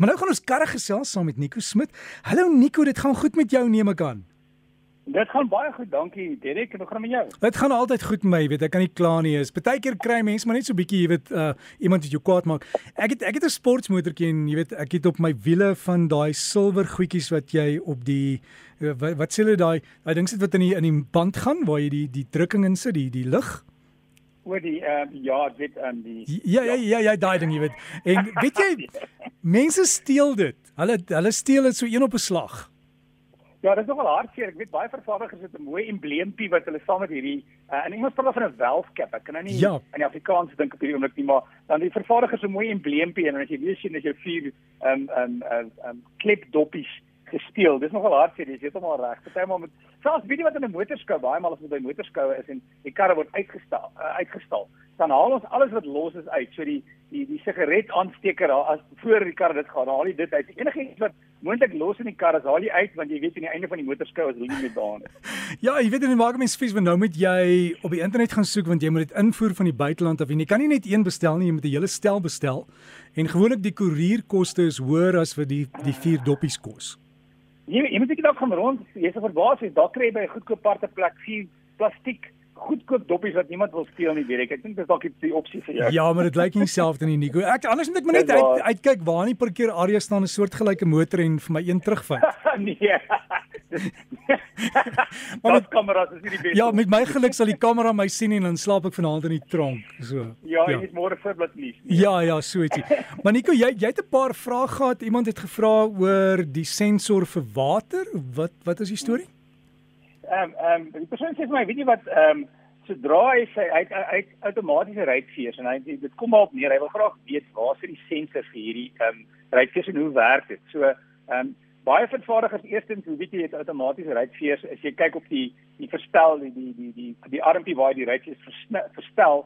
Maar nou gaan ons karre gesels saam met Nico Smit. Hallo Nico, dit gaan goed met jou neem ek aan. Dit gaan baie goed, dankie Derek. Hoe gaan dit met jou? Dit gaan altyd goed met my, weet ek kan nie kla nie. Is partykeer kry mense maar net so bietjie, jy weet, uh iemand wat jou kwaad maak. Ek het ek het 'n sportmotortjie en jy weet, ek het op my wiele van daai silwer goedjies wat jy op die uh, wat, wat sê hulle daai daai ding sit wat in die in die band gaan waar jy die die drukking in sit, die die lig. Oor die ehm um, ja, dit aan um, die Ja ja ja ja daai ding, jy weet. En weet jy mense steel dit. Hulle hulle steel dit so een op 'n slag. Ja, dit is nogal hartseer. Ek weet baie vervaardigers het 'n mooi embleempie wat hulle saam met hierdie uh, in Engels praat van 'n valve cap. Ek kan nou nie ja. in Afrikaans dink op hierdie oomblik nie, maar dan die vervaardigers 'n mooi embleempie en as jy weer sien as jy vier ehm um, ehm um, um, klipdoppies gesteel. Dis nogal hartseer. Jy weet hom al reg. Partymal met selfs weet jy wat in 'n motorskou baie maal as jy by motorskoue is en die karre word uitgestal uh, uitgestal, dan haal ons alles wat los is uit. So die die die sigaret aansteker daar as voor die kar dit gaan, haal jy dit uit. Enigiets wat moontlik los in die kar is, haal jy uit want jy weet aan die einde van die motorskou is hulle nie meer daar nie. ja, jy weet en dit maak mense vies want nou moet jy op die internet gaan soek want jy moet dit invoer van die buiteland af jy kan nie net een bestel nie, jy moet 'n hele stel bestel. En gewoonlik die koerierkoste is hoër as wat die die vier doppies kos. Jy jy moet ek dalk gaan rond, jy's verbaas, jy dalk kry jy by 'n goedkoop aparte plek vier plastiek goedkoop doppies wat niemand wil steel nie, weet ek. Ek dink dis dalk die opsie vir jou. Ja, maar dit lyk nie dieselfde nie, Nico. Ek anders moet ek maar net uit, uitkyk waar in die parkeerarea staan 'n soortgelyke motor en vir my een terugvind. nee. Maar met kameras is nie die beste. Ja, met my geluk sal die kamera my sien en dan slaap ek vanaand in die tronk, so. Ja, ja. is môre vir blik nie. Ja, ja, so ietsie. maar Nico, jy jy het 'n paar vrae gehad. Iemand het gevra oor die sensor vir water. Wat wat is die storie? Ehm um, ehm um, die persoon sê vir my, weet jy wat ehm um, sodra hy sy hy hy outomatiese ruitveers en hy dit kom maar op neer hy wil graag weet waar is die sensor vir hierdie ehm um, ruitveers en hoe werk dit so ehm um, baie vervaardigers eerstens hoe weet jy het outomatiese ruitveers as jy kyk op die die verstel die die die die die armpie waar die ruitveers verstel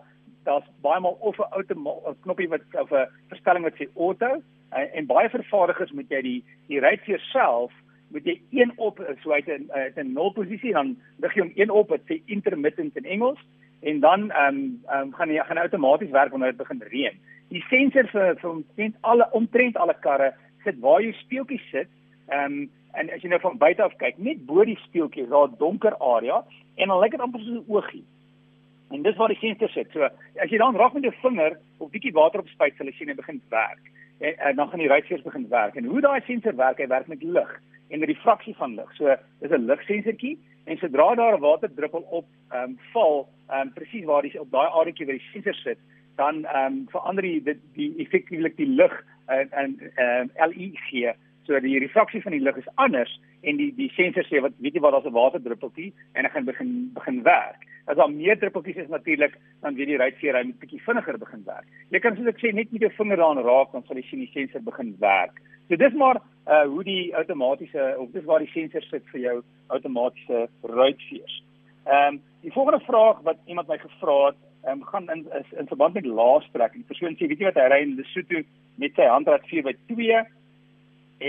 daar's baie maal of 'n outomatiese knoppie wat of 'n verstelling wat sê auto en, en baie vervaardigers moet jy die die ruitveers self moet jy een op so uit 'n uit 'n nul posisie dan lig jy hom een op wat sê intermittent in Engels en dan ehm um, um, gaan jy gaan outomaties werk wanneer dit begin reën. Die sensor vir vir omtrent alle omtrent alle karre sit waar jy speeltjies sit. Ehm um, en as jy nou van buite af kyk, net bo die speeltjie is daar 'n donker area en dan lyk dit amper soos 'n oogie. En dis waar die sensor sit. So as jy dan raak met jou vinger op bietjie water op spuit, sal jy sien hy begin werk. En, en dan gaan die ruitveers begin werk. En hoe daai sensor werk, hy werk met lig en met die fraksie van lig. So dis 'n ligsensortjie en sodra daar 'n waterdruppel op ehm um, val, ehm um, presies waar die op daai areetjie waar die sensor sit, dan ehm um, verander die die, die effektiewelik die lig in in ehm LED. So die refraksie van die lig is anders en die die sensor sê wat weet jy wat daar's 'n waterdruppeltjie en hy gaan begin begin werk. As daar meer druppeltjies is natuurlik, dan weet die ruitveer hy moet bietjie vinniger begin werk. Jy kan soos ek sê net met jou vinger daaraan raak dan sal jy sien die sensor begin werk. So dis maar uh hoe die outomatiese of dis waar die sensor sit vir jou outomatiese ruitveers. Ehm um, die volgende vraag wat iemand my gevra het, ehm um, gaan in is in verband met laastrek. Die persoon sê weet jy wat hy ry in Lesotho met sy handrad 4x2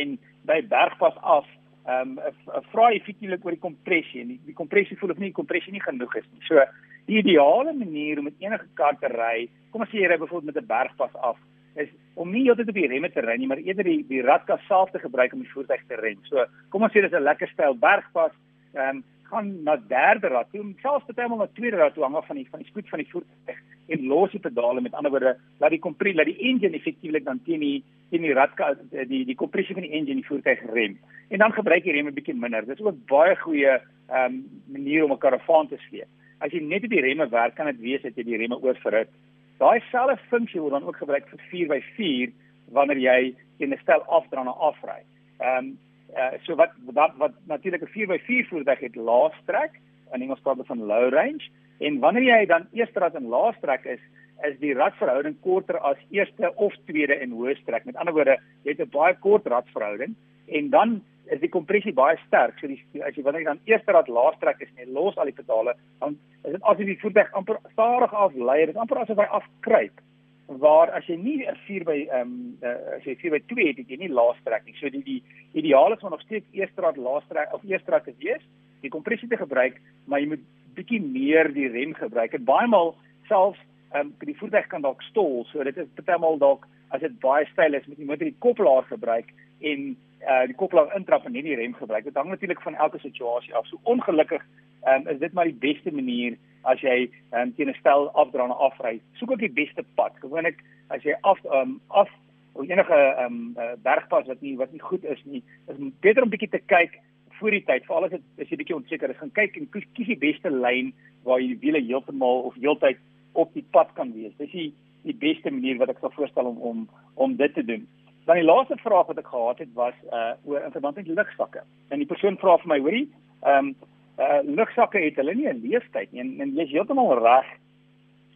en by bergpas af ehm um, vra hy effektielik oor die kompressie en die, die kompressie voel of nie die kompressie nie genoeg is nie. So die ideale manier om met enige kar te ry, kom ons sê jy ry byvoorbeeld met 'n bergpas af is om nie altyd op die remme te ry nie, maar eerder die die radkas self te gebruik om die voertuig te rem. So, kom ons sê dis 'n lekker styl bergpas, ehm um, gaan na derde rad toe, selfs partymal na tweede rad toe hang af van die van die spoed van die voertuig en los die pedale met ander woorde, laat die kompressie, laat die engine effektiewelik dan teen die teen die radkas die die kompressie van die engine die voertuig rem. En dan gebruik jy remme bietjie minder. Dis ook baie goeie ehm um, manier om 'n karavaan te sleep. As jy net op die remme werk, kan dit wees dat jy die remme oorverhit. Daai selfde funksie word dan ook gebruik vir 4x4 wanneer jy in 'n stel afdraande afry. Ehm um, uh, so wat wat wat natuurlik 'n 4x4 voertuig het laastrek in Engels praat hulle van low range en wanneer jy dan eerste rad in laastrek is is die radverhouding korter as eerste of tweede en hoë strek. Met ander woorde, jy het 'n baie kort radverhouding en dan is die kompressie baie sterk. So die as jy wanneer jy dan eerste rad laas trek is net los al die pedale, dan is dit asof die voertuig amper stadig aflei. Dit is amper asof hy afkruip. Waar as jy nie 'n 4 by ehm um, as jy 4 by 2 het, het jy nie laas trek nie. So die die ideaal is om nog steeds eerste rad laas trek of eerste rad te wees, die kompressie te gebruik, maar jy moet bietjie meer die rem gebruik. En baie maal selfs ehm um, die voertuig kan dalk stol. So dit is partymal dalk as dit baie styl is met die motor die koppelaar gebruik en uh die koppelaar intrap en nie die rem gebruik. Dit hang natuurlik van elke situasie af. So ongelukkig ehm um, is dit maar die beste manier as jy um, teen 'n stel afdraande afry. Soek ook die beste pad. Gewoonlik as jy af um, af of enige um, uh, bergpad wat nie wat nie goed is nie, is beter om bietjie te kyk voor die tyd. Veral as dit as jy bietjie onseker is, gaan kyk en kies, kies die beste lyn waar jy die wiele heeltemal of heeltyd op die pad kan wees. Dis die die beste manier wat ek sou voorstel om om om dit te doen. Dan die laaste vraag wat ek gehad het was uh oor in verband met lugsakke. En die persoon vra vir my, hoorie, ehm um, uh lugsakke het hulle nie 'n leeftyd nie. En, en jy is heeltemal reg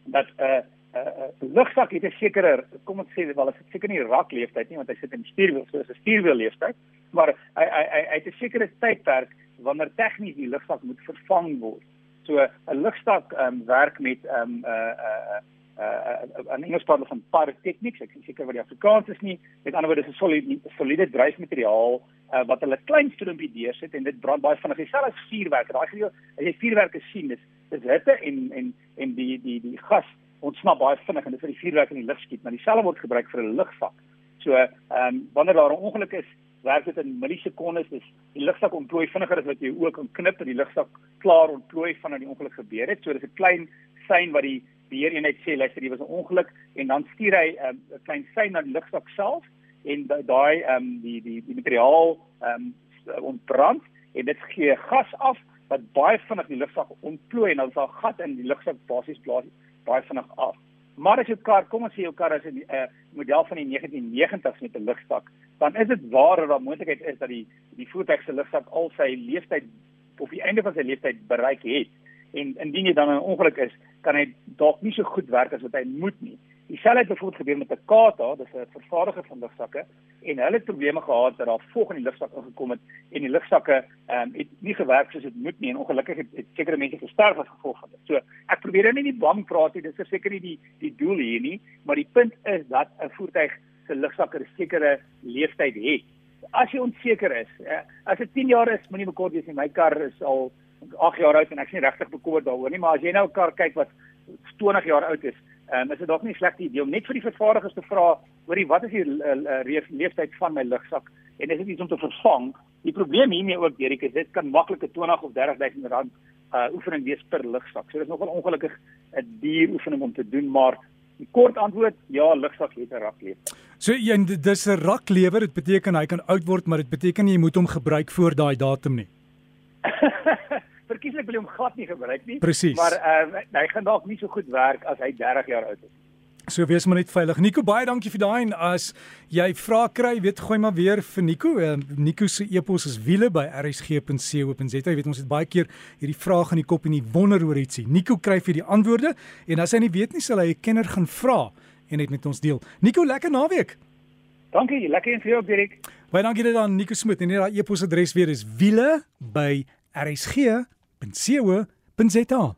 dat 'n uh, 'n uh, uh, lugsak het 'n sekere kom ons sê wel is dit seker nie rak leeftyd nie want hy sit in stuurwiel so is 'n stuurwiel leeftyd maar hy hy hy hy het 'n sekere tydperk wanneer tegnies die lugsak moet vervang word. So 'n lugsak um, werk met ehm um, 'n uh, 'n uh, uh, uh, 'n Engels praat van pyrotechnics, ek is seker wat die Afrikaans is nie. Met ander woorde, dis 'n soliede soliede dryfmateriaal uh, wat hulle klein stroompie deursit en dit brand baie vinnig. Dieselfde as vuurwerk. Daai gedeelte, as jy vuurwerke sien, dis dis hitte en en en die die die gas ontsnap baie vinnig en dit vir die vuurwerk in die lug skiet, maar dieselfde word gebruik vir 'n lugsak. So, ehm um, wanneer daar 'n ongeluk is, werk dit in millisekondes. Dis die lugsak ontplooi vinniger as wat jy ook kan knip en die lugsak klaar ontplooi vanaf die ongeluk gebeur het. So dis 'n klein sein wat die beheereenheid sê luister hier was 'n ongeluk en dan stuur hy ehm, 'n um, klein sein na die lugsak self en daai ehm um, die die die materiaal ehm um, ontbrand en dit gee gas af wat baie vinnig die lugsak ontplooi en dan 'n gat in die lugsak basies plaas baie vinnig af. Maar as jou kar, kom ons sê jou kar is 'n uh, model van die 1990s met 'n lugsak, dan is dit waar dat daar moontlikheid is dat die die voertuig se lugsak al sy lewensduur of die einde van sy lewensduur bereik het. En indien jy dan 'n ongeluk is, kan hy dalk nie so goed werk as wat hy moet nie. Dieselfde het byvoorbeeld gebeur met 'n Kata, dis 'n vervaardiger van lugsakke en hulle het probleme gehad dat daar vog in die lugsak ingekom het en die lugsakke ehm um, het nie gewerk soos dit moet nie en ongelukkig het, het sekere mense gesterf as gevolg van dit. So ek probeer nou nie die bang praat nie, dis seker nie die die doel hier nie, maar die punt is dat 'n voertuig se lugsakke 'n sekere lewensduur het. As jy onseker is, eh, as dit 10 jaar is, moenie bekommerd wees nie. My kar is al 8 jaar oud en ek is nie regtig bekommerd daaroor nie, maar as jy nou 'n kar kyk wat 20 jaar oud is, um, is dit dalk nie 'n slegte idee om net vir die vervaardigers te vra, hoorie, wat is die uh, uh, leeftyd van my lugsak en is dit iets om te vervang? Die probleem hiermee ook, Derek, is dit kan maklik 'n 20 of 30 000 rand uh oefening wees per lugsak. So dit is nogal ongelukkig 'n duur oefening om te doen, maar die kort antwoord, ja, lugsak het 'n raklewer. So ja, dis 'n raklewer, dit beteken hy kan oud word, maar dit beteken jy moet hom gebruik voor daai datum nie. verkieslik wil hom glad nie gebruik nie. Precies. Maar uh, hy gaan dalk nie so goed werk as hy 30 jaar oud is. So wees maar net veilig. Nico, baie dankie vir daai en as jy vra kry, weet gooi maar weer vir Nico. Uh, Nico se e-pos is wiele by rsg.co.za. Jy weet ons het baie keer hierdie vraag in die kop en jy wonder oor ietsie. Nico kry vir die antwoorde en as hy nie weet nie, sal hy 'n kenner gaan vra en net met ons deel. Nico, lekker naweek. Dankie, lekker en vir jou Dirk. Baie dankie dit aan Nico Smit en net daai e-posadres weer is wiele by rsg.co.za.